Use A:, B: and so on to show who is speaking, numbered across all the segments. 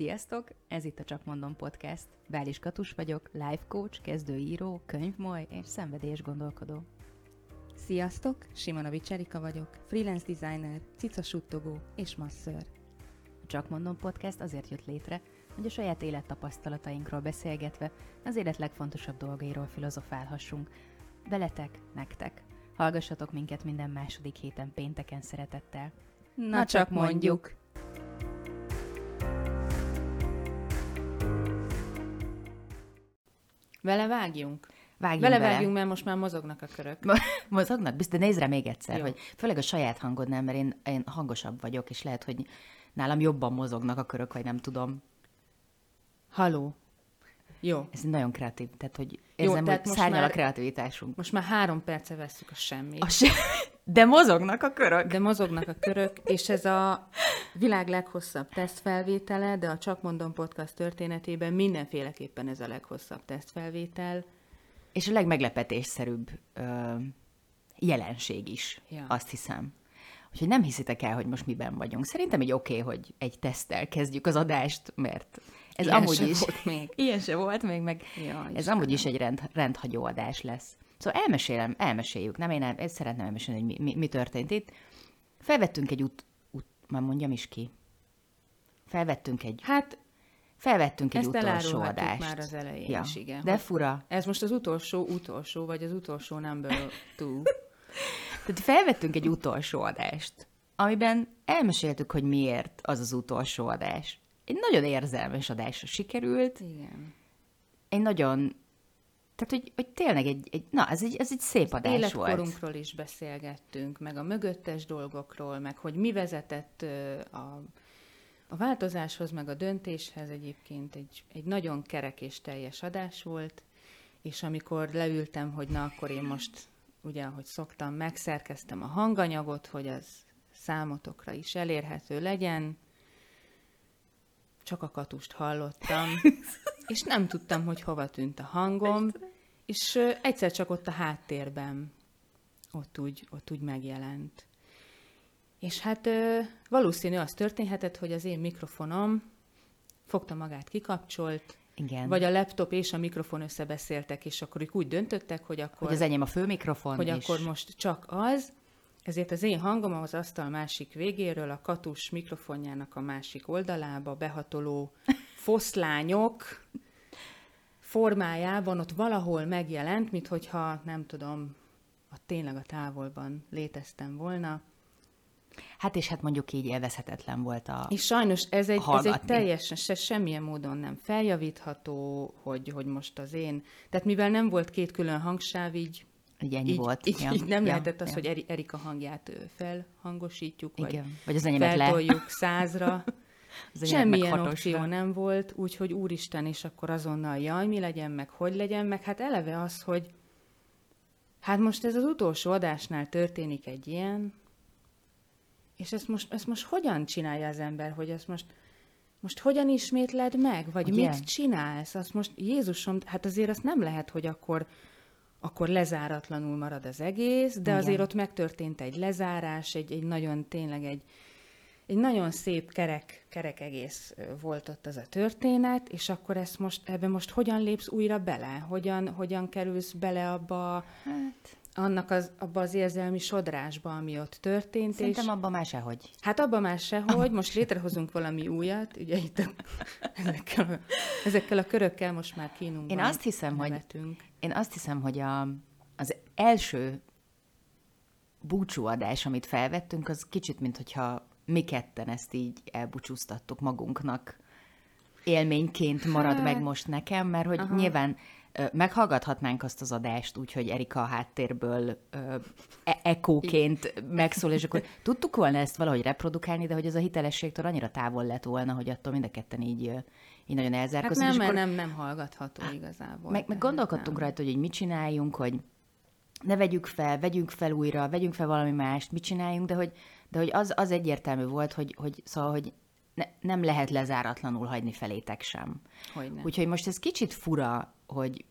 A: Sziasztok! Ez itt a Csak Mondom Podcast. Bális Katus vagyok, life coach, kezdőíró, könyvmoly és szenvedélyes gondolkodó.
B: Sziasztok! Simonovics Erika vagyok, freelance designer, cicasuttogó és masször.
A: A Csak Mondom Podcast azért jött létre, hogy a saját élettapasztalatainkról beszélgetve az élet legfontosabb dolgairól filozofálhassunk. Veletek, nektek. Hallgassatok minket minden második héten pénteken szeretettel.
B: Na, Na csak mondjuk! Vele vágjunk.
A: Vágjunk
B: Vele
A: bele.
B: vágjunk, mert most már mozognak a körök.
A: Mozognak? Biztos, de nézd rá még egyszer,
B: Jó.
A: hogy főleg a saját hangodnál, mert én, én hangosabb vagyok, és lehet, hogy nálam jobban mozognak a körök, vagy nem tudom.
B: Haló. Jó.
A: Ez nagyon kreatív, tehát hogy
B: Jó,
A: érzem,
B: tehát
A: hogy szárnyal
B: már-
A: a kreativitásunk.
B: Most már három perce vesszük a semmit.
A: A se... De mozognak a körök.
B: De mozognak a körök, és ez a világ leghosszabb tesztfelvétele, de a Csak Mondom Podcast történetében mindenféleképpen ez a leghosszabb tesztfelvétel.
A: És a legmeglepetésszerűbb ö, jelenség is,
B: Ja.
A: azt hiszem. Úgyhogy nem hiszitek el, hogy most miben vagyunk. Szerintem egy oké, okay, hogy egy teszttel kezdjük az adást, mert ez
B: Ilyen
A: amúgy is...
B: volt még.
A: Ilyen se volt még, meg
B: Ja,
A: ez amúgy is egy rend, rendhagyó adás lesz. Szóval elmesélem, elmeséljük, nem? Én, el, én szeretném elmesélni, hogy mi, mi, mi történt itt. Felvettünk egy út, út, már mondjam is ki. Felvettünk egy,
B: Hát,
A: felvettünk egy utolsó adást.
B: már az elején
A: ja.
B: is, igen.
A: De fura.
B: Ez most az utolsó, utolsó, vagy az utolsó number two.
A: Tehát felvettünk egy utolsó adást, amiben elmeséltük, hogy miért az az utolsó adás. Egy nagyon érzelmes adásra sikerült,
B: Igen.
A: egy nagyon, tehát hogy, hogy tényleg egy, egy, na, ez egy, ez egy szép adás volt.
B: Életkorunkról is beszélgettünk, meg a mögöttes dolgokról, meg hogy mi vezetett a, a változáshoz, meg a döntéshez egyébként egy, egy nagyon kerek és teljes adás volt, és amikor leültem, hogy na akkor én most, ugye ahogy szoktam, megszerkeztem a hanganyagot, hogy az számotokra is elérhető legyen, csak a katust hallottam, és nem tudtam, hogy hova tűnt a hangom, és egyszer csak ott a háttérben ott úgy, ott úgy megjelent. És hát valószínű az történhetett, hogy az én mikrofonom fogta magát kikapcsolt,
A: Igen.
B: vagy a laptop és a mikrofon összebeszéltek, és akkor ők úgy döntöttek, hogy akkor,
A: hogy az enyém a főmikrofon,
B: hogy
A: és
B: akkor most csak az, ezért az én hangom az asztal másik végéről, a katus mikrofonjának a másik oldalába behatoló foszlányok formájában ott valahol megjelent, mint hogyha, nem tudom, a tényleg a távolban léteztem volna.
A: hát és hát mondjuk így élvezhetetlen volt a...
B: És sajnos ez egy, ez egy teljesen, se, semmilyen módon nem feljavítható, hogy, hogy most az én... Tehát mivel nem volt két külön hangsáv, így
A: Így ennyi
B: így,
A: volt.
B: Így,
A: ja.
B: így nem
A: ja,
B: lehetett az,
A: ja.
B: hogy Eri- Erika hangját felhangosítjuk, vagy
A: Igen. Vagy az enyémet le.
B: feltoljuk százra.
A: Az
B: Semmilyen opció nem volt, úgyhogy úristen, és akkor azonnal jaj, mi legyen, meg hogy legyen, meg hát eleve az, hogy hát most ez az utolsó adásnál történik egy ilyen, és ezt most, ezt most hogyan csinálja az ember, hogy ezt most, most hogyan ismétled meg, vagy
A: Ugye?
B: mit csinálsz? Azt most, Jézusom, hát azért azt nem lehet, hogy akkor, akkor lezáratlanul marad az egész, de
A: Igen.
B: azért ott megtörtént egy lezárás, egy, egy nagyon, tényleg egy, egy nagyon szép kerek, kerek egész volt ott az a történet, és akkor ezt most, ebbe most hogyan lépsz újra bele? Hogyan, hogyan kerülsz bele abba,
A: Hát,
B: annak az, abba az érzelmi sodrásba, ami ott történt,
A: szerintem
B: és
A: abban már sehogy.
B: hát abban már sehogy, most létrehozunk valami újat, ugye itt a, ezekkel, a, ezekkel a körökkel most már kínunkban
A: Én azt hiszem, hogy
B: nevetünk.
A: Én azt hiszem, hogy a, az első búcsúadás, amit felvettünk, az kicsit, mint hogyha mi ketten ezt így elbúcsúztattuk magunknak. Élményként marad
B: Hát.
A: meg most nekem, mert hogy Aha. nyilván meghallgathatnánk azt az adást úgy, hogy Erika a háttérből e- ekóként megszól, és akkor tudtuk volna ezt valahogy reprodukálni, de hogy ez a hitelességtől annyira távol lett volna, hogy attól mind a ketten így, így nagyon
B: Hát
A: elzárkozunk.
B: nem,
A: akkor-
B: nem, nem hallgatható igazából.
A: meg, meg gondolkodtunk
B: nem.
A: rajta, hogy mit csináljunk, hogy ne vegyük fel, vegyünk fel újra, vegyünk fel valami mást, mit csináljunk, de hogy, de hogy az, az egyértelmű volt, hogy, hogy szóval, hogy ne, nem lehet lezáratlanul hagyni felétek sem.
B: Hogyne.
A: Úgyhogy most ez kicsit fura, hogy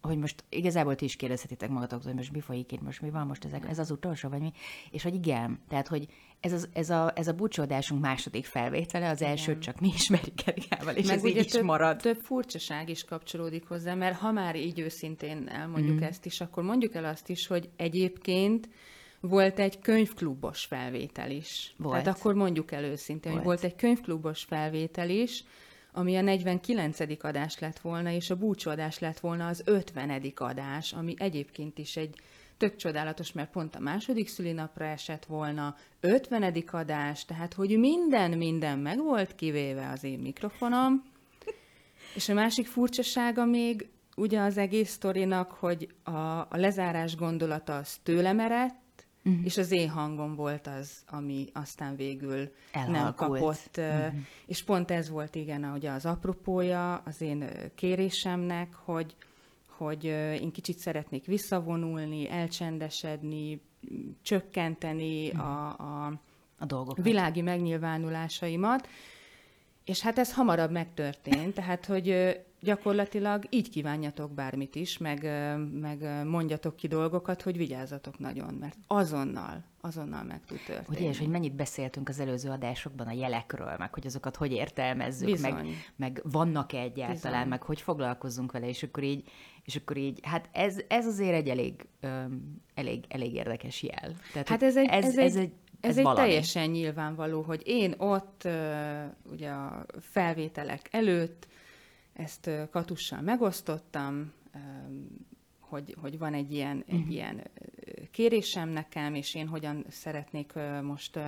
A: hogy most igazából ti is kérdezhetitek magatoktól, hogy most mi folyik itt, most mi van, most ezek, ez az utolsó, vagy mi? És hogy igen, tehát, hogy ez, az, ez, a, ez a búcsódásunk második felvétele, az első csak mi ismerjük Erikával, és Meg ez így is
B: több,
A: marad.
B: több furcsaság is kapcsolódik hozzá, mert ha már így őszintén elmondjuk mm. ezt is, akkor mondjuk el azt is, hogy egyébként volt egy könyvklubos felvétel is. Volt. Tehát akkor mondjuk el őszintén, volt. hogy volt egy könyvklubos felvétel is, ami a 49. adás lett volna, és a búcsúadás lett volna az 50. adás, ami egyébként is egy tök csodálatos, mert pont a második szülinapra esett volna, 50. adás, tehát hogy minden, minden meg volt kivéve az én mikrofonom. És a másik furcsasága még ugye az egész sztorinak, hogy a, a lezárás gondolata az tőlem eredt, uh-huh. és az én hangom volt az, ami aztán végül Elhalkult. nem kapott. Uh-huh. És pont ez volt igen, ugye az apropója az én kérésemnek, hogy, hogy én kicsit szeretnék visszavonulni, elcsendesedni, csökkenteni uh-huh. a, a, a dolgokat. világi megnyilvánulásaimat, és hát ez hamarabb megtörtént, tehát hogy gyakorlatilag így kívánjatok bármit is, meg, meg mondjatok ki dolgokat, hogy vigyázzatok nagyon, mert azonnal, azonnal meg tud történni.
A: Ugye, és hogy mennyit beszéltünk az előző adásokban a jelekről, meg hogy azokat hogy értelmezzük, meg, meg vannak-e egyáltalán, Bizony. meg hogy foglalkozunk vele, és akkor így, és akkor így, hát ez, ez azért egy elég, öm, elég, elég érdekes jel.
B: Tehát, hát ez egy, ez, ez, ez egy, ez, ez egy teljesen nyilvánvaló, hogy én ott uh, ugye a felvételek előtt ezt Katussal megosztottam, hogy, hogy van egy ilyen, uh-huh. egy mhm. ilyen kérésem nekem, és én hogyan szeretnék most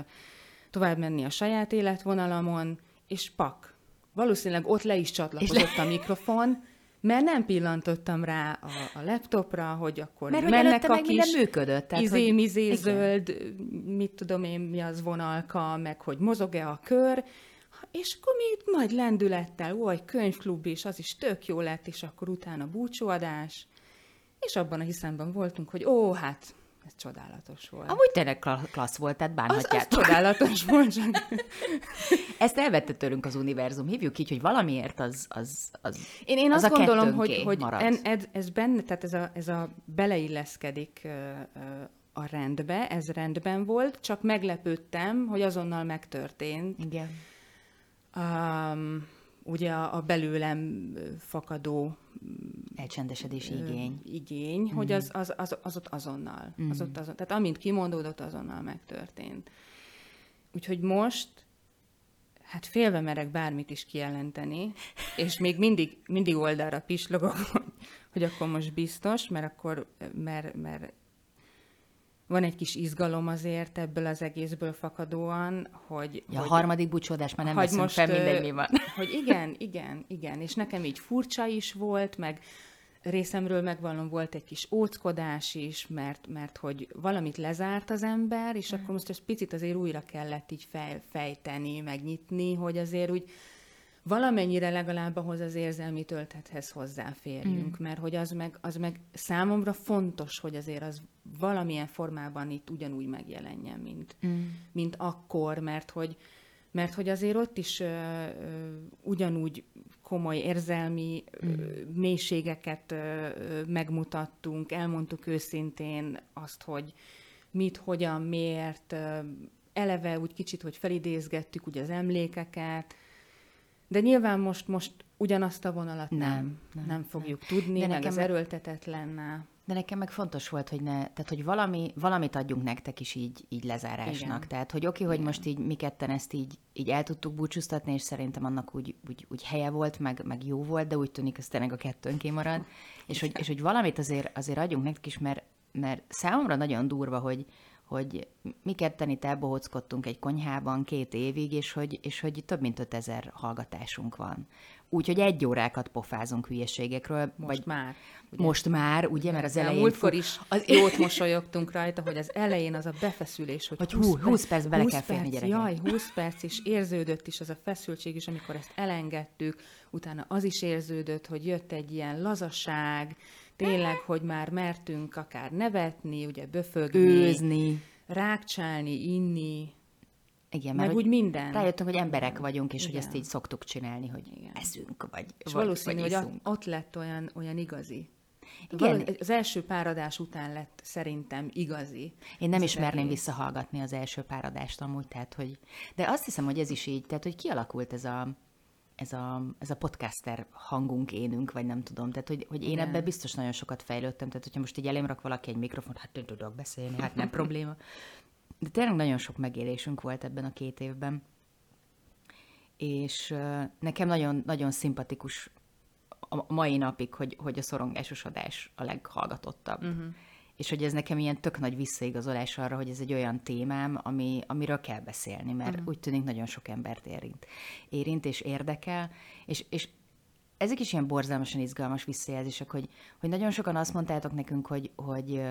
B: tovább menni a saját életvonalamon, és pak. Valószínűleg ott le is csatlakozott le... a mikrofon, mert nem pillantottam rá a, a laptopra, hogy akkor
A: mert mennek hogy a kis működött,
B: tehát, izé, hogy... izé, zöld, mit tudom én, mi az vonalka, meg hogy mozog-e a kör, és akkor mi majd lendülettel, egy könyvklub is, az is tök jó lett, és akkor utána búcsúadás, és abban a hiszemben voltunk, hogy ó, hát ez csodálatos volt.
A: Amúgy tényleg klassz volt, tehát bánhatjátok.
B: Az, az csodálatos volt, csak...
A: Ezt elvette tőlünk az univerzum. Hívjuk így, hogy valamiért az, az, az
B: Én, én
A: az
B: azt gondolom, hogy, hogy en, ez, ez benne, tehát ez a, ez a beleilleszkedik a rendbe, ez rendben volt, csak meglepődtem, hogy azonnal megtörtént.
A: Igen
B: um, ugye a, a belőlem fakadó
A: elcsendesedés igény,
B: igény mm. hogy az, az, az, az ott azonnal. Mm. Az ott azon, tehát amint kimondódott, azonnal megtörtént. Úgyhogy most hát félve merek bármit is kijelenteni, és még mindig, mindig oldalra pislogok, hogy akkor most biztos, mert akkor, mert, mert van egy kis izgalom azért ebből az egészből fakadóan, hogy...
A: Ja, hogy, a harmadik búcsódás már nem veszünk most, fel, mindegy mi van.
B: Hogy igen, igen, igen, és nekem így furcsa is volt, meg részemről megvallom, volt egy kis óckodás is, mert, mert hogy valamit lezárt az ember, és mm. akkor most ezt picit azért újra kellett így fej, fejteni, megnyitni, hogy azért úgy valamennyire legalább ahhoz az érzelmi töltethez hozzáférjünk, mm. mert hogy az meg, az meg számomra fontos, hogy azért az valamilyen formában itt ugyanúgy megjelenjen, mint, mm. mint akkor, mert hogy, mert hogy azért ott is ö, ö, ugyanúgy komoly érzelmi mm. mélységeket megmutattunk, elmondtuk őszintén azt, hogy mit, hogyan, miért, eleve úgy kicsit, hogy felidézgettük ugye az emlékeket, de nyilván most, most ugyanazt a vonalat nem, nem, nem, nem fogjuk nem. tudni, de meg az erőltetetlennel.
A: De nekem meg fontos volt, hogy ne, tehát hogy valami, valamit adjunk nektek is így, így lezárásnak. Igen. Tehát, hogy oké, hogy most így mi ketten ezt így, így el tudtuk búcsúztatni, és szerintem annak úgy, úgy, úgy helye volt, meg, meg jó volt, de úgy tűnik, hogy tényleg a kettőnké marad. és, hogy, és hogy valamit azért, azért adjunk nektek is, mert, mert számomra nagyon durva, hogy, hogy mi ketten itt elbohockodtunk egy konyhában két évig, és hogy, és hogy több mint 5000 hallgatásunk van. Úgyhogy egy órákat pofázunk hülyeségekről.
B: Most vagy már.
A: Ugye? Most már, ugye, mert az elején...
B: Múltkor is az... jót mosolyogtunk rajta, hogy az elején az a befeszülés, hogy,
A: hogy 20, 20, 20 perc bele 20 kell férni
B: perc, Jaj, 20 perc is érződött is az a feszültség is, amikor ezt elengedtük, utána az is érződött, hogy jött egy ilyen lazaság, tényleg, hogy már mertünk akár nevetni, ugye böfögni,
A: őzni,
B: rákcsálni, inni,
A: igen, meg úgy minden. Rájöttünk, hogy emberek vagyunk, és Igen. hogy ezt így szoktuk csinálni, hogy Igen. eszünk, vagy
B: És vagy, valószínű, vagy hogy ott lett olyan, olyan igazi. Igen. Az első páradás után lett szerintem igazi.
A: Én nem ismerném egész. visszahallgatni az első páradást amúgy, tehát hogy... De azt hiszem, hogy ez is így, tehát hogy kialakult ez a, ez a, ez a podcaster hangunk, énünk, vagy nem tudom. Tehát, hogy, hogy én ebben biztos nagyon sokat fejlődtem. Tehát, hogyha most így elém rak valaki egy mikrofon, hát nem tudok beszélni, hát nem probléma. De tényleg nagyon sok megélésünk volt ebben a két évben. És nekem nagyon, nagyon szimpatikus a mai napig, hogy, hogy a szorongásos adás a leghallgatottabb. Uh-huh. És hogy ez nekem ilyen tök nagy visszaigazolás arra, hogy ez egy olyan témám, ami, amiről kell beszélni, mert uh-huh. úgy tűnik nagyon sok embert érint. Érint és érdekel, és, és ezek is ilyen borzalmasan izgalmas visszajelzések, hogy, hogy nagyon sokan azt mondtátok nekünk, hogy, hogy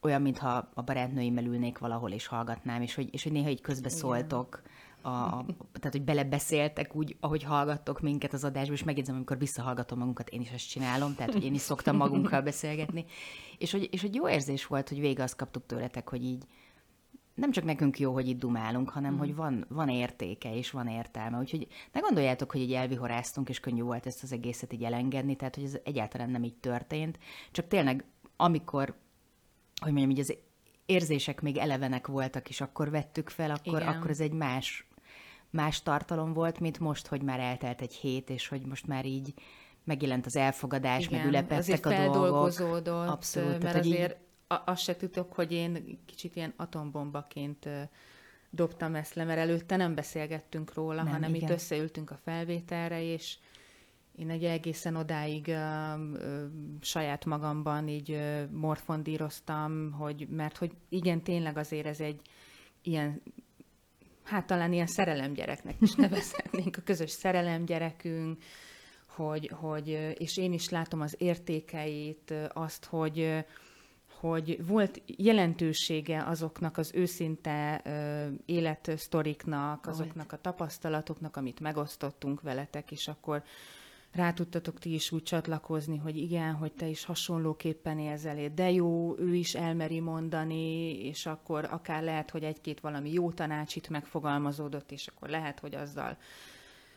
A: olyan, mintha a barátnőimmel ülnék valahol és hallgatnám, és hogy, és hogy néha így közbeszóltok. A, a, tehát, hogy belebeszéltek úgy, ahogy hallgattok minket az adásba, és megjegyzem, amikor visszahallgatom magunkat, én is ezt csinálom, tehát, hogy én is szoktam magunkkal beszélgetni. És hogy, és hogy jó érzés volt, hogy vége azt kaptuk tőletek, hogy így nem csak nekünk jó, hogy itt dumálunk, hanem mm. hogy van, van értéke és van értelme. Úgyhogy ne gondoljátok, hogy így elvihoráztunk, és könnyű volt ezt az egészet így elengedni, tehát hogy ez egyáltalán nem így történt. Csak tényleg, amikor, hogy mondjam, így az érzések még elevenek voltak, és akkor vettük fel, akkor, akkor ez egy más más tartalom volt, mint most, hogy már eltelt egy hét, és hogy most már így megjelent az elfogadás, Igen, meg ülepettek a
B: dolgok. Abszolút. Mert tehát, azért így... azt se tudok, hogy én kicsit ilyen atombombaként dobtam ezt le, mert előtte nem beszélgettünk róla, nem, hanem igen. itt összeültünk a felvételre, és én egy egészen odáig uh, uh, saját magamban így uh, morfondíroztam, hogy, mert hogy igen, tényleg azért ez egy ilyen hát talán ilyen szerelemgyereknek is nevezhetnénk, a közös szerelemgyerekünk, hogy, hogy, és én is látom az értékeit, azt, hogy, hogy volt jelentősége azoknak az őszinte életsztoriknak, azoknak a tapasztalatoknak, amit megosztottunk veletek, és akkor rá tudtatok ti is úgy csatlakozni, hogy igen, hogy te is hasonlóképpen érzel, de jó, ő is elmeri mondani, és akkor akár lehet, hogy egy-két valami jó tanács itt megfogalmazódott, és akkor lehet, hogy azzal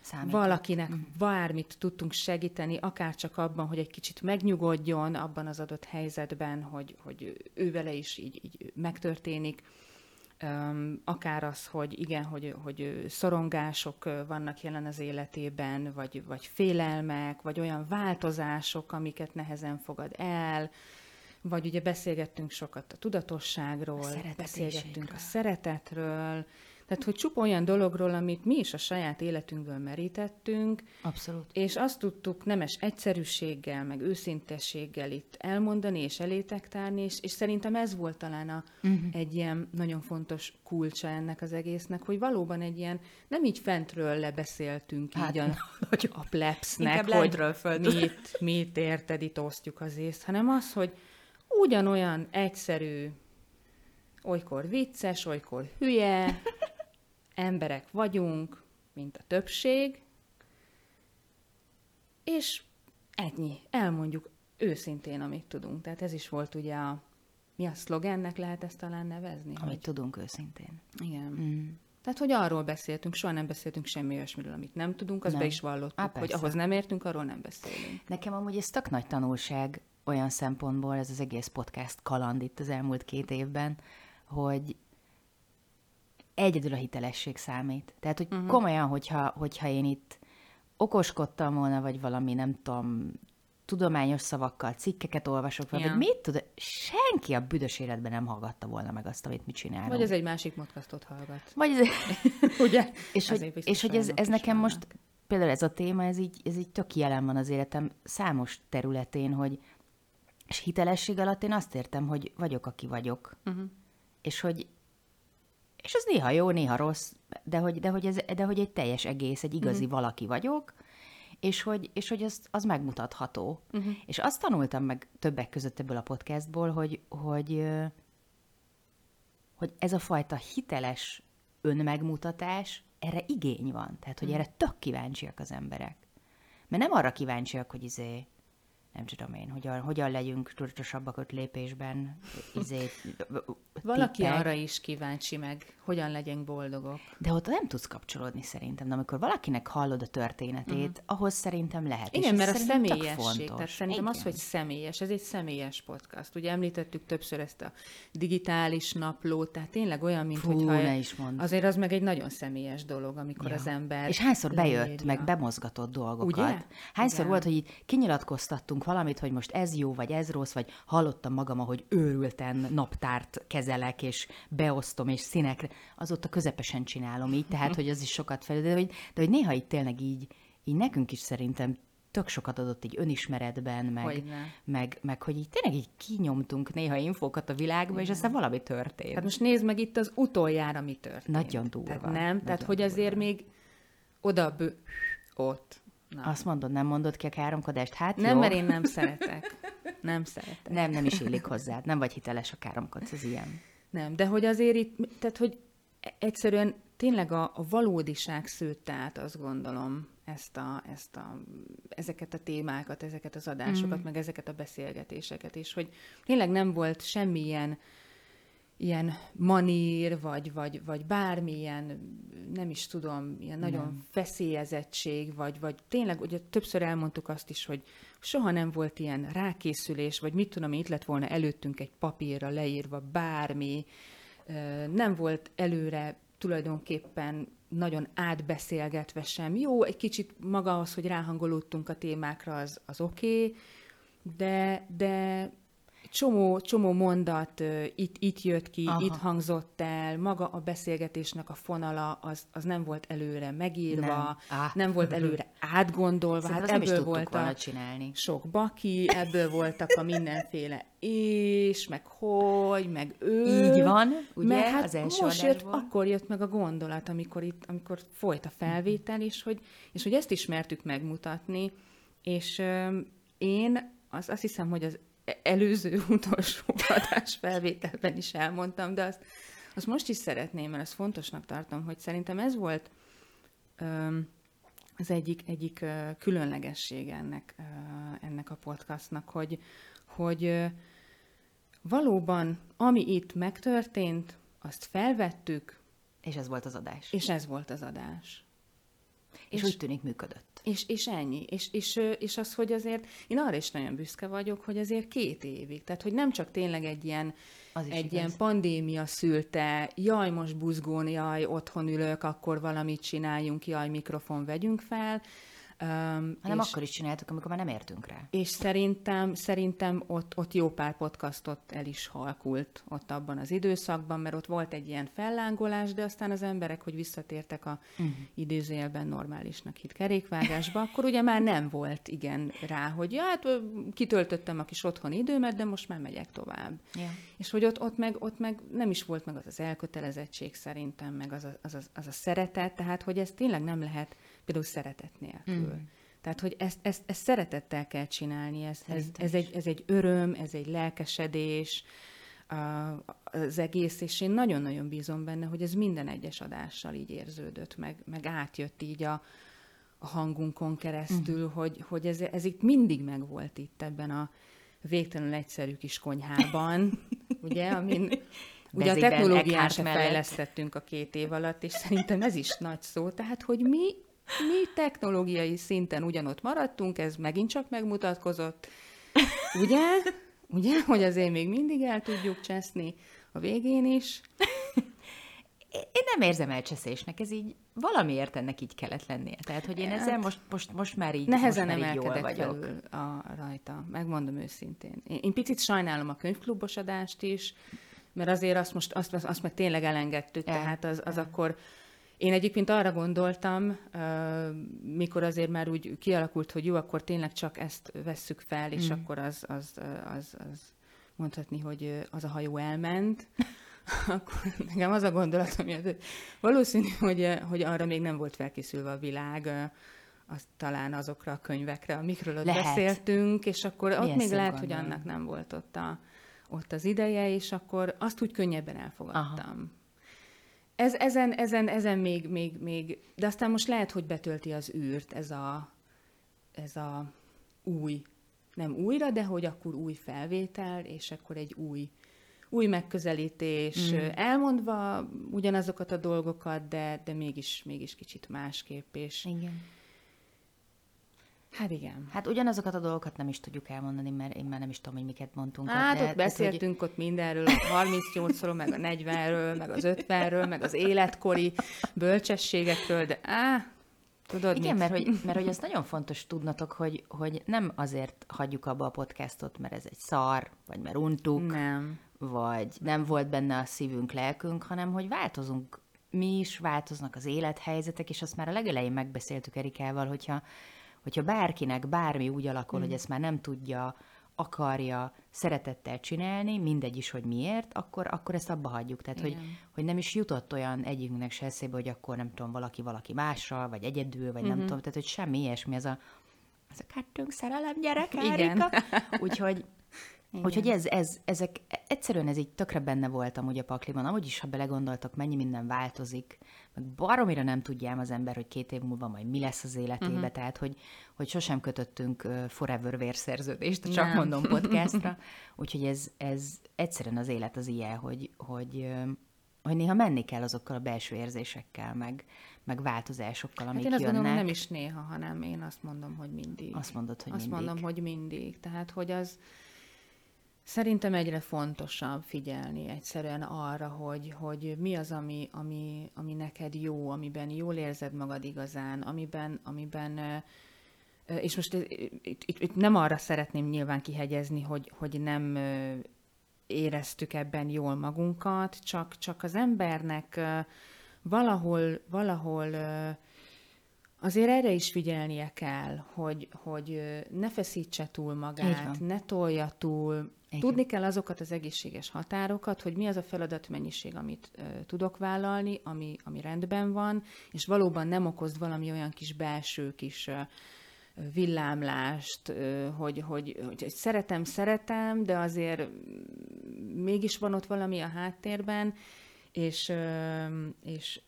B: Számított. valakinek mm. bármit tudtunk segíteni, akár csak abban, hogy egy kicsit megnyugodjon abban az adott helyzetben, hogy, hogy ő vele is így, így megtörténik akár az, hogy igen, hogy, hogy szorongások vannak jelen az életében, vagy, vagy félelmek, vagy olyan változások, amiket nehezen fogad el, vagy ugye beszélgettünk sokat a tudatosságról, beszélgettünk a szeretetről, tehát, hogy csupa olyan dologról, amit mi is a saját életünkből merítettünk.
A: Abszolút.
B: És azt tudtuk nemes egyszerűséggel, meg őszintességgel itt elmondani és elétek tárni, és, és szerintem ez volt talán a, uh-huh. egy ilyen nagyon fontos kulcsa ennek az egésznek, hogy valóban egy ilyen, nem így fentről lebeszéltünk hát, így a, a plebsnek, hogy mit, mit érted, itt osztjuk az észt, hanem az, hogy ugyanolyan egyszerű, olykor vicces, olykor hülye, emberek vagyunk, mint a többség, és ennyi, elmondjuk őszintén, amit tudunk. Tehát ez is volt ugye a, mi a szlogennek lehet ezt talán nevezni?
A: Amit hogy... tudunk őszintén.
B: Igen. Mm. Tehát, hogy arról beszéltünk, soha nem beszéltünk semmi olyasmiről, amit nem tudunk, azt nem. be is vallottuk, Á, hogy ahhoz nem értünk, arról nem beszélünk.
A: Nekem amúgy ez tök nagy tanulság olyan szempontból, ez az egész podcast kaland itt az elmúlt két évben, hogy egyedül a hitelesség számít. Tehát, hogy uh-huh. komolyan, hogyha, hogyha én itt okoskodtam volna, vagy valami, nem tudom, tudományos szavakkal cikkeket olvasok, vagy ja. mit tud, senki a büdös életben nem hallgatta volna meg azt, amit mi csinálunk.
B: Vagy ez egy másik podcastot hallgat.
A: Vagy ez... Ugye? És hogy, és hogy ez, ez nekem most, például ez a téma, ez így, ez így tök jelen van az életem számos területén, hogy és hitelesség alatt én azt értem, hogy vagyok, aki vagyok. Uh-huh. És hogy és az néha jó, néha rossz, de hogy, de hogy, ez, de hogy egy teljes egész, egy igazi uh-huh. valaki vagyok, és hogy, és hogy az, az megmutatható. Uh-huh. És azt tanultam meg többek között ebből a podcastból, hogy, hogy, hogy ez a fajta hiteles önmegmutatás, erre igény van. Tehát, hogy uh-huh. erre tök kíváncsiak az emberek. Mert nem arra kíváncsiak, hogy izé, nem tudom én, hogyan, hogyan legyünk tudatosabbak öt lépésben. Izé,
B: Valaki tippek. arra is kíváncsi meg, hogyan legyünk boldogok.
A: De ott nem tudsz kapcsolódni szerintem, de amikor valakinek hallod a történetét, uh-huh. ahhoz szerintem lehet.
B: Igen, mert a személyesség, tehát szerintem Igen. az, hogy személyes, ez egy személyes podcast. Ugye említettük többször ezt a digitális naplót, tehát tényleg olyan, mint
A: Fú,
B: hogyha...
A: Ne is mond.
B: Azért az meg egy nagyon személyes dolog, amikor ja. az ember
A: És hányszor leírja. bejött, meg bemozgatott dolgokat. Ugye? Hányszor Igen. volt, hogy így kinyilatkoztattunk valamit, hogy most ez jó, vagy ez rossz, vagy hallottam magam, ahogy őrülten naptárt kezelek, és beosztom, és színekre. Azóta közepesen csinálom így, tehát, hogy az is sokat fel, de hogy, de hogy néha itt tényleg így, így nekünk is szerintem tök sokat adott így önismeretben, meg, meg, meg, hogy így tényleg így kinyomtunk néha infókat a világba, Igen. és aztán valami történt.
B: Hát most nézd meg itt az utoljára, mi történt.
A: Nagyon durva.
B: Tehát nem,
A: nagyon
B: tehát hogy azért durva. még oda bő, ott.
A: Na. Azt mondod, nem mondod ki a káromkodást? Hát
B: Nem,
A: jó.
B: mert én nem szeretek. Nem szeretek.
A: Nem, nem is illik hozzád. Nem vagy hiteles a káromkodsz, ez ilyen.
B: Nem, de hogy azért itt, tehát hogy egyszerűen tényleg a, a valódiság szőtte át, azt gondolom, ezt a, ezt a, ezeket a témákat, ezeket az adásokat, mm. meg ezeket a beszélgetéseket, és hogy tényleg nem volt semmilyen ilyen manír, vagy, vagy, vagy bármilyen, nem is tudom, ilyen nem. nagyon feszélyezettség, vagy, vagy tényleg, ugye többször elmondtuk azt is, hogy soha nem volt ilyen rákészülés, vagy mit tudom, itt lett volna előttünk egy papírra leírva bármi, nem volt előre tulajdonképpen nagyon átbeszélgetve sem. Jó, egy kicsit maga az, hogy ráhangolódtunk a témákra, az, az oké, okay, de, de csomó, csomó mondat itt, itt jött ki, Aha. itt hangzott el, maga a beszélgetésnek a fonala, az, az nem volt előre megírva, nem, nem volt előre átgondolva.
A: hát ebből volt a csinálni.
B: sok baki, ebből voltak a mindenféle és, meg hogy, meg ő.
A: Így van, ugye,
B: meg hát az első most jött, akkor jött meg a gondolat, amikor, itt, amikor folyt a felvétel, és hogy, és hogy ezt ismertük megmutatni, és ö, én az, azt hiszem, hogy az előző utolsó adás felvételben is elmondtam, de azt, azt most is szeretném, mert azt fontosnak tartom, hogy szerintem ez volt öm, az egyik, egyik különlegesség ennek, ennek a podcastnak, hogy, hogy valóban, ami itt megtörtént, azt felvettük.
A: És ez volt az adás.
B: És ez volt az adás.
A: És, és úgy tűnik működött.
B: És, és ennyi. És, és, és az, hogy azért én arra is nagyon büszke vagyok, hogy azért két évig. Tehát, hogy nem csak tényleg egy ilyen, az egy igaz. ilyen pandémia szülte, jaj, most buzgón, jaj, otthon ülök, akkor valamit csináljunk, jaj, mikrofon vegyünk fel,
A: Um, Hanem és, akkor is csináltuk, amikor már nem értünk rá.
B: És szerintem, szerintem ott, ott jó pár podcastot el is halkult ott abban az időszakban, mert ott volt egy ilyen fellángolás, de aztán az emberek, hogy visszatértek a uh-huh. idézőjelben normálisnak hit kerékvágásba, akkor ugye már nem volt igen rá, hogy ja, hát kitöltöttem a kis otthoni időmet, de most már megyek tovább. Yeah. És hogy ott, ott, meg, ott meg nem is volt meg az az elkötelezettség szerintem, meg az a, az, a, az a szeretet, tehát hogy ez tényleg nem lehet például szeretet nélkül. Mm. Tehát, hogy ezt, ezt, ezt szeretettel kell csinálni, ez, ez, ez, egy, ez egy öröm, ez egy lelkesedés, az egész, és én nagyon-nagyon bízom benne, hogy ez minden egyes adással így érződött, meg, meg átjött így a, a hangunkon keresztül, mm. hogy, hogy ez, ez itt mindig megvolt itt ebben a végtelenül egyszerű kis konyhában, ugye, amin ugye a technológián sem fejlesztettünk a két év alatt, és szerintem ez is nagy szó, tehát, hogy mi mi technológiai szinten ugyanott maradtunk, ez megint csak megmutatkozott. Ugye? Ugye, hogy azért még mindig el tudjuk cseszni a végén is.
A: Én nem érzem elcseszésnek, ez így valamiért ennek így kellett lennie. Tehát, hogy én hát, ezzel most, most, most már így,
B: nehezen
A: most
B: már így jól vagyok. a rajta, megmondom őszintén. Én, én picit sajnálom a könyvklubos adást is, mert azért azt most, azt, azt meg tényleg elengedtük, el, tehát az, az el. akkor én egyébként arra gondoltam, mikor azért már úgy kialakult, hogy jó, akkor tényleg csak ezt vesszük fel, és mm. akkor az, az, az, az mondhatni, hogy az a hajó elment, akkor nekem az a gondolat, hogy valószínű, hogy, hogy arra még nem volt felkészülve a világ, az talán azokra a könyvekre, amikről ott lehet. beszéltünk, és akkor Milyen ott még lehet, gondolom. hogy annak nem volt ott, a, ott az ideje, és akkor azt úgy könnyebben elfogadtam. Aha. Ez, ezen, ezen, ezen még, még, még, de aztán most lehet, hogy betölti az űrt ez a, ez a új nem újra, de hogy akkor új felvétel, és akkor egy új, új megközelítés, mm. elmondva ugyanazokat a dolgokat, de, de mégis, mégis kicsit másképp, és,
A: Igen.
B: Hát igen.
A: Hát ugyanazokat a dolgokat nem is tudjuk elmondani, mert én már nem is tudom, hogy miket mondtunk.
B: Hát ott, ott beszéltünk hogy... ott mindenről, a 38-ról, meg a 40-ről, meg az 50-ről, meg az életkori bölcsességekről, de á, tudod
A: Igen, mit? mert hogy, mert hogy az nagyon fontos tudnatok, hogy, hogy nem azért hagyjuk abba a podcastot, mert ez egy szar, vagy mert untuk,
B: nem.
A: vagy nem volt benne a szívünk, lelkünk, hanem hogy változunk mi is, változnak az élethelyzetek, és azt már a legelején megbeszéltük Erikával, hogyha hogyha bárkinek bármi úgy alakul, mm. hogy ezt már nem tudja, akarja szeretettel csinálni, mindegy is, hogy miért, akkor, akkor ezt abba hagyjuk. Tehát, hogy, hogy nem is jutott olyan egyikünknek se eszébe, hogy akkor nem tudom, valaki valaki mással, vagy egyedül, vagy mm-hmm. nem mhm. tudom, tehát, hogy semmi ilyesmi, ez a, ez a kettőnk szerelem gyerek, Erika. Úgyhogy igen. Úgyhogy ez, ez, ezek, egyszerűen ez így tökre benne voltam ugye a pakliban, amúgy is, ha belegondoltak, mennyi minden változik, meg baromira nem tudjám az ember, hogy két év múlva majd mi lesz az életébe, uh-huh. tehát hogy, hogy sosem kötöttünk forever vérszerződést, csak nem. mondom podcastra, úgyhogy ez, ez egyszerűen az élet az ilyen, hogy, hogy, hogy néha menni kell azokkal a belső érzésekkel, meg, meg változásokkal, amik hát én azt jönnek.
B: gondolom, nem is néha, hanem én azt mondom, hogy mindig.
A: Azt mondod, hogy
B: azt
A: mindig.
B: mondom, hogy mindig. Tehát, hogy az, Szerintem egyre fontosabb figyelni egyszerűen arra, hogy, hogy mi az, ami, ami, ami neked jó, amiben jól érzed magad igazán, amiben, amiben és most itt, itt, itt nem arra szeretném nyilván kihegyezni, hogy, hogy nem éreztük ebben jól magunkat, csak, csak az embernek valahol, valahol azért erre is figyelnie kell, hogy, hogy ne feszítse túl magát, ne tolja túl, igen. Tudni kell azokat az egészséges határokat, hogy mi az a feladatmennyiség, amit ö, tudok vállalni, ami, ami rendben van, és valóban nem okoz valami olyan kis belső kis ö, villámlást, ö, hogy, hogy, hogy, hogy szeretem, szeretem, de azért mégis van ott valami a háttérben, és, és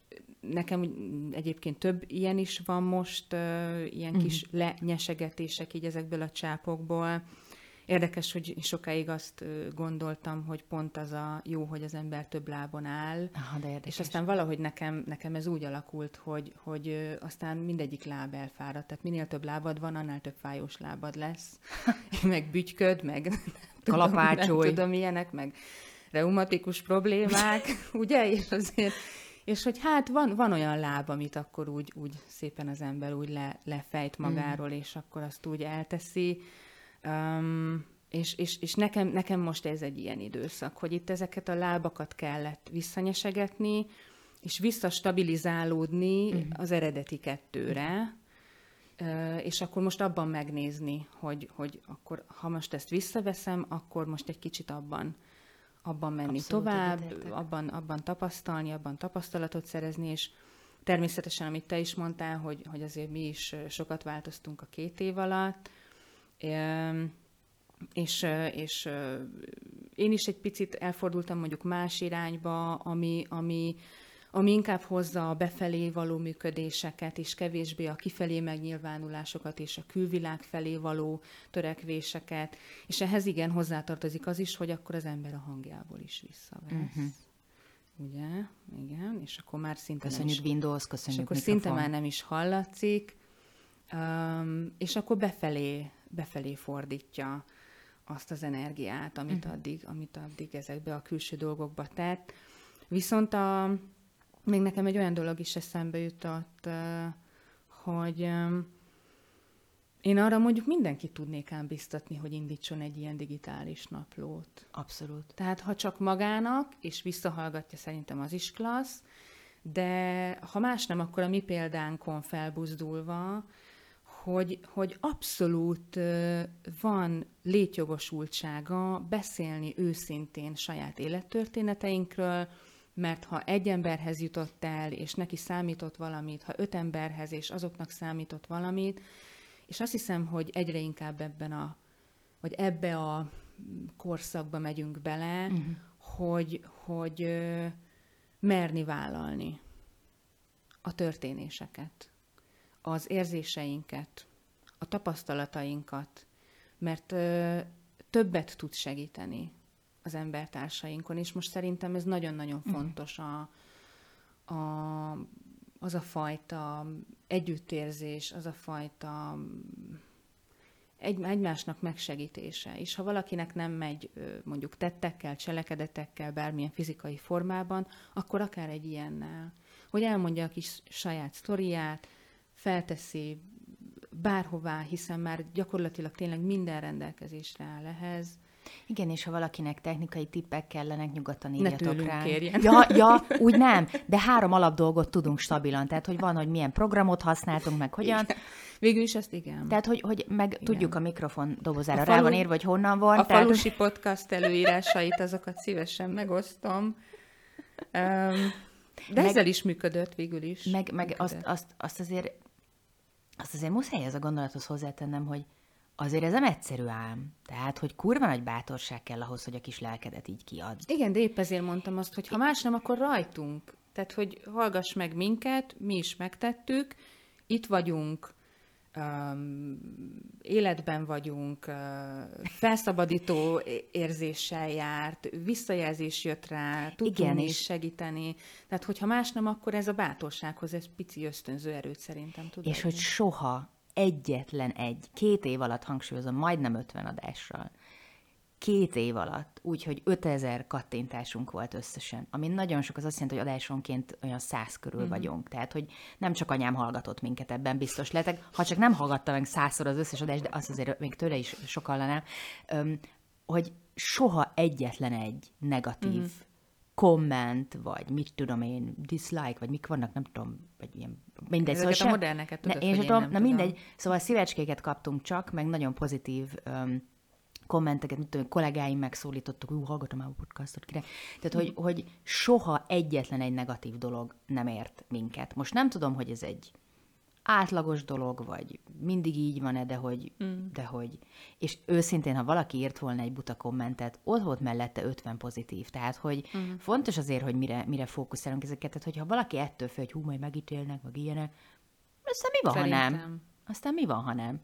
B: nekem egyébként több ilyen is van most, ilyen kis uh-huh. lenyesegetések így ezekből a csápokból, Érdekes, hogy sokáig azt gondoltam, hogy pont az a jó, hogy az ember több lábon áll.
A: Aha, de érdekes.
B: És aztán valahogy nekem, nekem ez úgy alakult, hogy, hogy aztán mindegyik láb elfáradt. Tehát minél több lábad van, annál több fájós lábad lesz. meg bütyköd, meg
A: kalapácsolj.
B: Nem tudom, ilyenek, meg reumatikus problémák, ugye? És azért és hogy hát van, van olyan láb, amit akkor úgy, úgy szépen az ember úgy le, lefejt magáról, mm. és akkor azt úgy elteszi. Um, és, és, és nekem, nekem most ez egy ilyen időszak, hogy itt ezeket a lábakat kellett visszanyesegetni, és visszastabilizálódni uh-huh. az eredeti kettőre, és akkor most abban megnézni, hogy, hogy akkor, ha most ezt visszaveszem, akkor most egy kicsit abban abban menni Abszolút tovább, abban, abban tapasztalni, abban tapasztalatot szerezni, és természetesen, amit te is mondtál, hogy, hogy azért mi is sokat változtunk a két év alatt, és, és én is egy picit elfordultam mondjuk más irányba, ami, ami, ami inkább hozza a befelé való működéseket, és kevésbé a kifelé megnyilvánulásokat, és a külvilág felé való törekvéseket. És ehhez igen hozzátartozik az is, hogy akkor az ember a hangjából is visszavesz. Uh-huh. Ugye? Igen, és akkor már szinte
A: köszönjük nem is, Windows, köszönjük
B: És akkor mikrofon. szinte már nem is hallatszik, um, és akkor befelé befelé fordítja azt az energiát, amit, uh-huh. addig, amit addig ezekbe a külső dolgokba tett. Viszont a, még nekem egy olyan dolog is eszembe jutott, hogy én arra mondjuk mindenki tudnék ám biztatni, hogy indítson egy ilyen digitális naplót.
A: Abszolút.
B: Tehát ha csak magának, és visszahallgatja, szerintem az is klassz, de ha más nem, akkor a mi példánkon felbuzdulva, hogy, hogy abszolút van létjogosultsága beszélni őszintén saját élettörténeteinkről, mert ha egy emberhez jutott el, és neki számított valamit, ha öt emberhez, és azoknak számított valamit, és azt hiszem, hogy egyre inkább ebben a, vagy ebbe a korszakba megyünk bele, uh-huh. hogy, hogy merni vállalni a történéseket az érzéseinket, a tapasztalatainkat mert ö, többet tud segíteni az embertársainkon, és most szerintem ez nagyon-nagyon mhm. fontos a, a, az a fajta együttérzés, az a fajta egy, egymásnak megsegítése. És ha valakinek nem megy mondjuk tettekkel, cselekedetekkel, bármilyen fizikai formában, akkor akár egy ilyennel. Hogy elmondja a kis saját sztoriát, felteszi bárhová, hiszen már gyakorlatilag tényleg minden rendelkezésre áll ehhez,
A: igen, és ha valakinek technikai tippek kellenek, nyugodtan írjatok
B: ne
A: rá.
B: Kérjen.
A: Ja, ja, úgy nem, de három alap dolgot tudunk stabilan. Tehát, hogy van, hogy milyen programot használtunk, meg hogyan. Igen.
B: Végül is ezt igen.
A: Tehát, hogy, hogy meg igen. tudjuk a mikrofon dobozára a falu, rá van írva, hogy honnan van. A
B: tehát... falusi podcast előírásait, azokat szívesen megosztom. Um, de meg, ezzel is működött végül is.
A: Meg, meg azt, azt, azt, azért azt azért muszáj ez a gondolathoz hozzátennem, hogy Azért ez nem egyszerű ám. Tehát, hogy kurva nagy bátorság kell ahhoz, hogy a kis lelkedet így kiad.
B: Igen, de épp ezért mondtam azt, hogy ha más nem, akkor rajtunk. Tehát, hogy hallgass meg minket, mi is megtettük, itt vagyunk, um, életben vagyunk, uh, felszabadító érzéssel járt, visszajelzés jött rá, tudtunk is segíteni. Tehát, hogyha más nem, akkor ez a bátorsághoz ez pici ösztönző erőt szerintem tud.
A: És adni. hogy soha egyetlen egy, két év alatt hangsúlyozom, majdnem 50 adással, két év alatt, úgyhogy 5000 kattintásunk volt összesen, ami nagyon sok, az azt jelenti, hogy adásonként olyan száz körül mm-hmm. vagyunk. Tehát, hogy nem csak anyám hallgatott minket ebben, biztos letek, ha csak nem hallgatta meg százszor az összes adást, de azt azért még tőle is sokallanám, hogy soha egyetlen egy negatív mm-hmm komment, vagy mit tudom én, dislike, vagy mik vannak, nem tudom, vagy ilyen
B: mindegy. Ezeket szóval a moderneket tudod, ne, én, én tudom,
A: na tudom. mindegy, szóval szívecskéket kaptunk csak, meg nagyon pozitív um, kommenteket, mit tudom, kollégáim megszólítottuk, hogy hallgatom a podcastot, kire. Tehát, hogy, hogy soha egyetlen egy negatív dolog nem ért minket. Most nem tudom, hogy ez egy átlagos dolog, vagy mindig így van-e, de hogy, mm. de hogy. És őszintén, ha valaki írt volna egy buta kommentet, ott volt mellette 50 pozitív. Tehát, hogy mm. fontos azért, hogy mire, mire fókuszálunk ezeket. Tehát, hogyha valaki ettől fél, hogy hú, majd megítélnek, meg ilyenek, aztán mi van, Szerintem. ha nem? Aztán mi van, ha nem?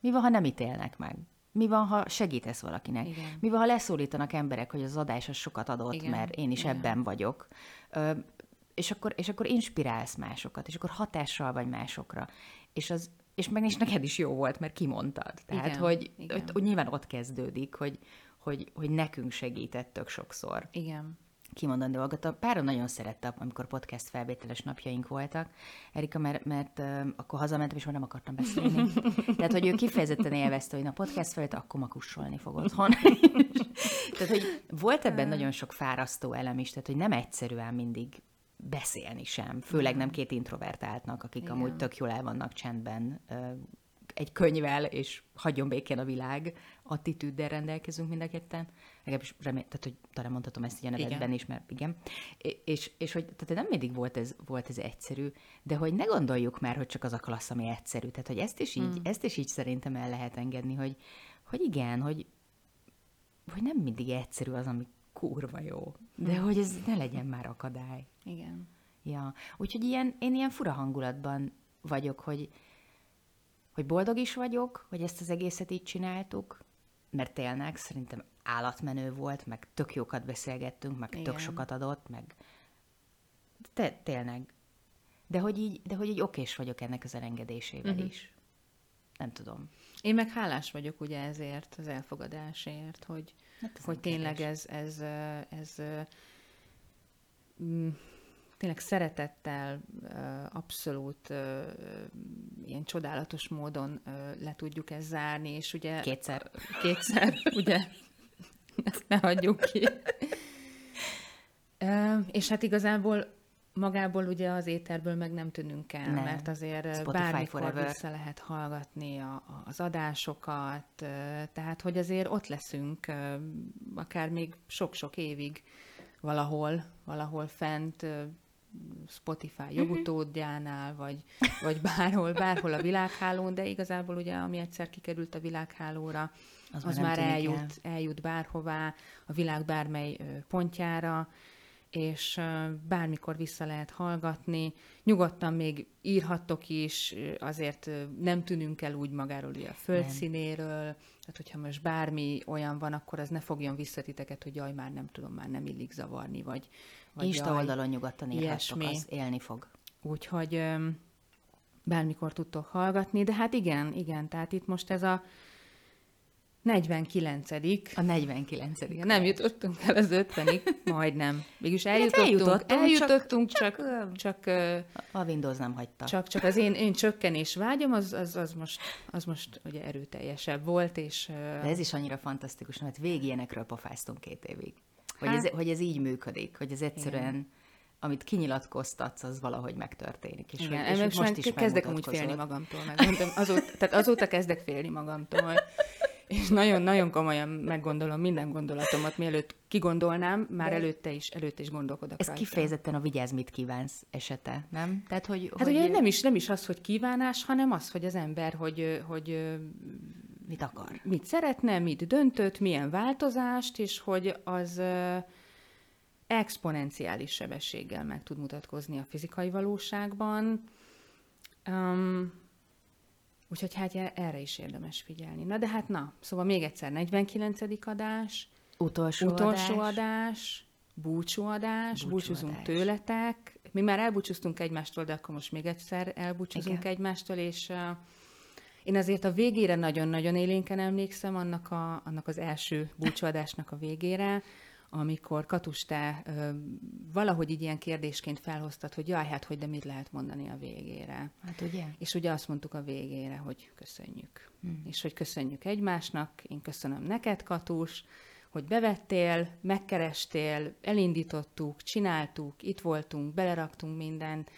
A: Mi van, ha nem ítélnek meg? Mi van, ha segítesz valakinek? Igen. Mi van, ha leszólítanak emberek, hogy az adás az sokat adott, Igen. mert én is Igen. ebben vagyok és akkor, és akkor inspirálsz másokat, és akkor hatással vagy másokra. És, az, és meg is neked is jó volt, mert kimondtad. Tehát, igen, hogy, igen. Hogy, hogy nyilván ott kezdődik, hogy, hogy, hogy nekünk segítettök sokszor.
B: Igen
A: kimondani dolgot. A páron nagyon szerette, amikor podcast felvételes napjaink voltak. Erika, mert, mert uh, akkor hazamentem, és már nem akartam beszélni. Tehát, hogy ő kifejezetten élvezte, hogy na podcast felvétel, akkor ma kussolni fog otthon. tehát, hogy volt ebben nagyon sok fárasztó elem is, tehát, hogy nem egyszerűen mindig beszélni sem, főleg nem két introvertáltnak, akik Igen. amúgy tök jól el vannak csendben egy könyvel, és hagyjon békén a világ attitűddel rendelkezünk mind a ketten. Legalábbis remélem, tehát, hogy talán mondhatom ezt így a nevedben igen. is, mert igen. És, és hogy tehát nem mindig volt ez, volt ez egyszerű, de hogy ne gondoljuk már, hogy csak az a klassz, ami egyszerű. Tehát, hogy ezt is így, hmm. ezt is így szerintem el lehet engedni, hogy, hogy igen, hogy, hogy nem mindig egyszerű az, ami kurva jó. De hogy ez ne legyen már akadály.
B: Igen.
A: Ja, úgyhogy ilyen, én ilyen fura hangulatban vagyok, hogy, hogy boldog is vagyok, hogy ezt az egészet így csináltuk, mert tényleg szerintem állatmenő volt, meg tök jókat beszélgettünk, meg Igen. tök sokat adott, meg te, tényleg. De hogy így, de hogy így okés vagyok ennek az elengedésével uh-huh. is. Nem tudom.
B: Én meg hálás vagyok ugye ezért, az elfogadásért, hogy, hát hogy tényleg ez, ez, ez, ez mm, tényleg szeretettel, abszolút ilyen csodálatos módon le tudjuk ezt zárni, és ugye...
A: Kétszer.
B: Kétszer, ugye? Ezt ne hagyjuk ki. És hát igazából magából ugye az éterből meg nem tűnünk el, nem. mert azért Spotify bármikor forever. vissza lehet hallgatni a, az adásokat, tehát hogy azért ott leszünk akár még sok-sok évig valahol, valahol fent, Spotify mhm. jogutódjánál, vagy, vagy bárhol, bárhol a világhálón, de igazából ugye, ami egyszer kikerült a világhálóra, az, az már eljut, el. eljut bárhová, a világ bármely pontjára, és bármikor vissza lehet hallgatni. Nyugodtan még írhattok is, azért nem tűnünk el úgy magáról a földszínéről, tehát hogyha most bármi olyan van, akkor az ne fogjon vissza titeket, hogy jaj, már nem tudom, már nem illik zavarni, vagy,
A: vagy Insta jaj, oldalon nyugodtan írhattok, az élni fog.
B: Úgyhogy bármikor tudtok hallgatni, de hát igen, igen, tehát itt most ez a 49
A: A 49
B: Igen, Nem jutottunk el az 50-ig, majdnem. Mégis eljutottunk, hát eljutottunk, eljutottunk, csak, csak, csak, csak...
A: A Windows nem hagyta.
B: Csak, csak az én, én csökkenés vágyom, az, az, az, most, az most ugye erőteljesebb volt, és...
A: De ez is annyira fantasztikus, mert végig ilyenekről pofáztunk két évig. Hogy, hát, ez, hogy ez így működik, hogy ez egyszerűen... Igen amit kinyilatkoztatsz, az valahogy megtörténik.
B: És Igen, hogy, és most, is kezdek amúgy félni magamtól, megmondom, azóta, tehát azóta kezdek félni magamtól és nagyon-nagyon komolyan meggondolom minden gondolatomat, mielőtt kigondolnám, már De előtte is, előtte is gondolkodok
A: Ez rajta. kifejezetten a vigyázz, mit kívánsz esete, nem?
B: Tehát, hogy, hát hogy... ugye nem is, nem is az, hogy kívánás, hanem az, hogy az ember, hogy, hogy
A: mit akar.
B: Mit szeretne, mit döntött, milyen változást, és hogy az exponenciális sebességgel meg tud mutatkozni a fizikai valóságban. Um, Úgyhogy hát erre is érdemes figyelni. Na de hát na, szóval még egyszer 49. adás,
A: utolsó,
B: utolsó adás, adás búcsúadás, búcsúzunk tőletek. Mi már elbúcsúztunk egymástól, de akkor most még egyszer elbúcsúzunk Igen. egymástól, és uh, én azért a végére nagyon-nagyon élénken emlékszem annak, a, annak az első búcsúadásnak a végére, amikor Katus, te ö, valahogy így ilyen kérdésként felhoztad, hogy jaj, hát hogy de mit lehet mondani a végére.
A: Hát ugye?
B: És ugye azt mondtuk a végére, hogy köszönjük. Hmm. És hogy köszönjük egymásnak, én köszönöm neked, Katus, hogy bevettél, megkerestél, elindítottuk, csináltuk, itt voltunk, beleraktunk mindent,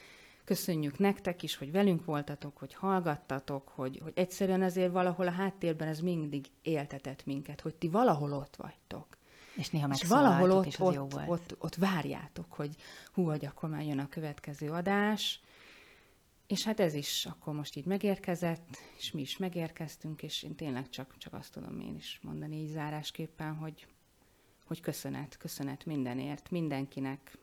B: köszönjük nektek is, hogy velünk voltatok, hogy hallgattatok, hogy, hogy egyszerűen azért valahol a háttérben ez mindig éltetett minket, hogy ti valahol ott vagytok.
A: És néha és valahol ott, és
B: ott, jó volt. Ott, ott várjátok, hogy hú, hogy akkor már jön a következő adás, és hát ez is akkor most így megérkezett, és mi is megérkeztünk, és én tényleg csak, csak azt tudom én is mondani így zárásképpen, hogy, hogy köszönet, köszönet mindenért, mindenkinek,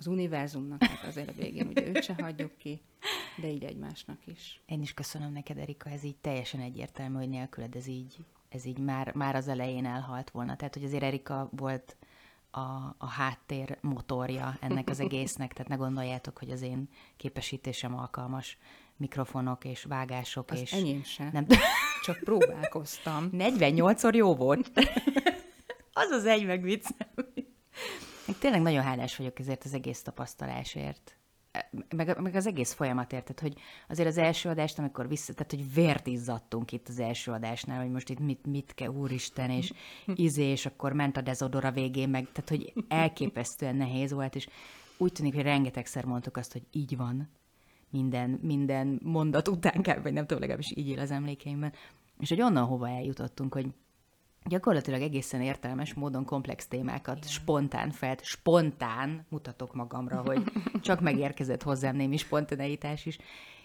B: az univerzumnak, hát azért a végén ugye őt se hagyjuk ki, de így egymásnak is.
A: Én is köszönöm neked, Erika, ez így teljesen egyértelmű, hogy nélküled ez így ez így már, már az elején elhalt volna. Tehát, hogy azért Erika volt a, a háttér motorja ennek az egésznek, tehát ne gondoljátok, hogy az én képesítésem alkalmas mikrofonok és vágások.
B: Az
A: és
B: enyém sem. Nem... Csak próbálkoztam.
A: 48-szor jó volt. az az egy meg viccem. Tényleg nagyon hálás vagyok ezért az egész tapasztalásért meg, meg az egész folyamat érted, hogy azért az első adást, amikor vissza, tehát hogy vért izzadtunk itt az első adásnál, hogy most itt mit, mit kell, úristen, és izé, és akkor ment a dezodor a végén, meg, tehát hogy elképesztően nehéz volt, és úgy tűnik, hogy rengetegszer mondtuk azt, hogy így van, minden, minden mondat után, vagy nem tudom, legalábbis így él az emlékeimben, és hogy onnan hova eljutottunk, hogy gyakorlatilag egészen értelmes módon komplex témákat Igen. spontán felt, spontán mutatok magamra, hogy csak megérkezett hozzám némi spontaneitás is,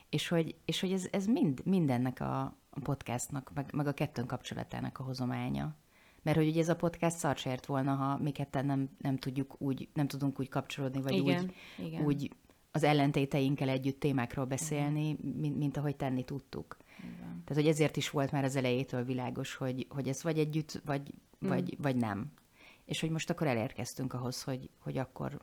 A: és hogy, és hogy ez, ez mind, mindennek a podcastnak, meg, meg a kettőn kapcsolatának a hozománya. Mert hogy ugye ez a podcast szart volna, ha mi ketten nem, nem tudjuk úgy, nem tudunk úgy kapcsolódni, vagy igen, úgy, igen. úgy az ellentéteinkkel együtt témákról beszélni, mint, mint ahogy tenni tudtuk. Igen. Tehát, hogy ezért is volt már az elejétől világos, hogy, hogy ez vagy együtt, vagy, mm. vagy, vagy nem. És hogy most akkor elérkeztünk ahhoz, hogy, hogy, akkor,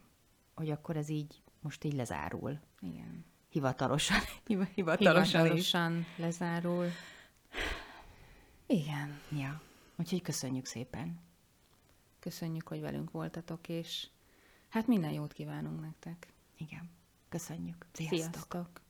A: hogy akkor ez így, most így lezárul.
B: Igen.
A: Hivatalosan.
B: Hivatalosan, Hivatalosan lezárul. Igen.
A: Ja. Úgyhogy köszönjük szépen.
B: Köszönjük, hogy velünk voltatok, és hát minden jót kívánunk nektek.
A: Igen. Köszönjük. Sziasztok. Sziasztok.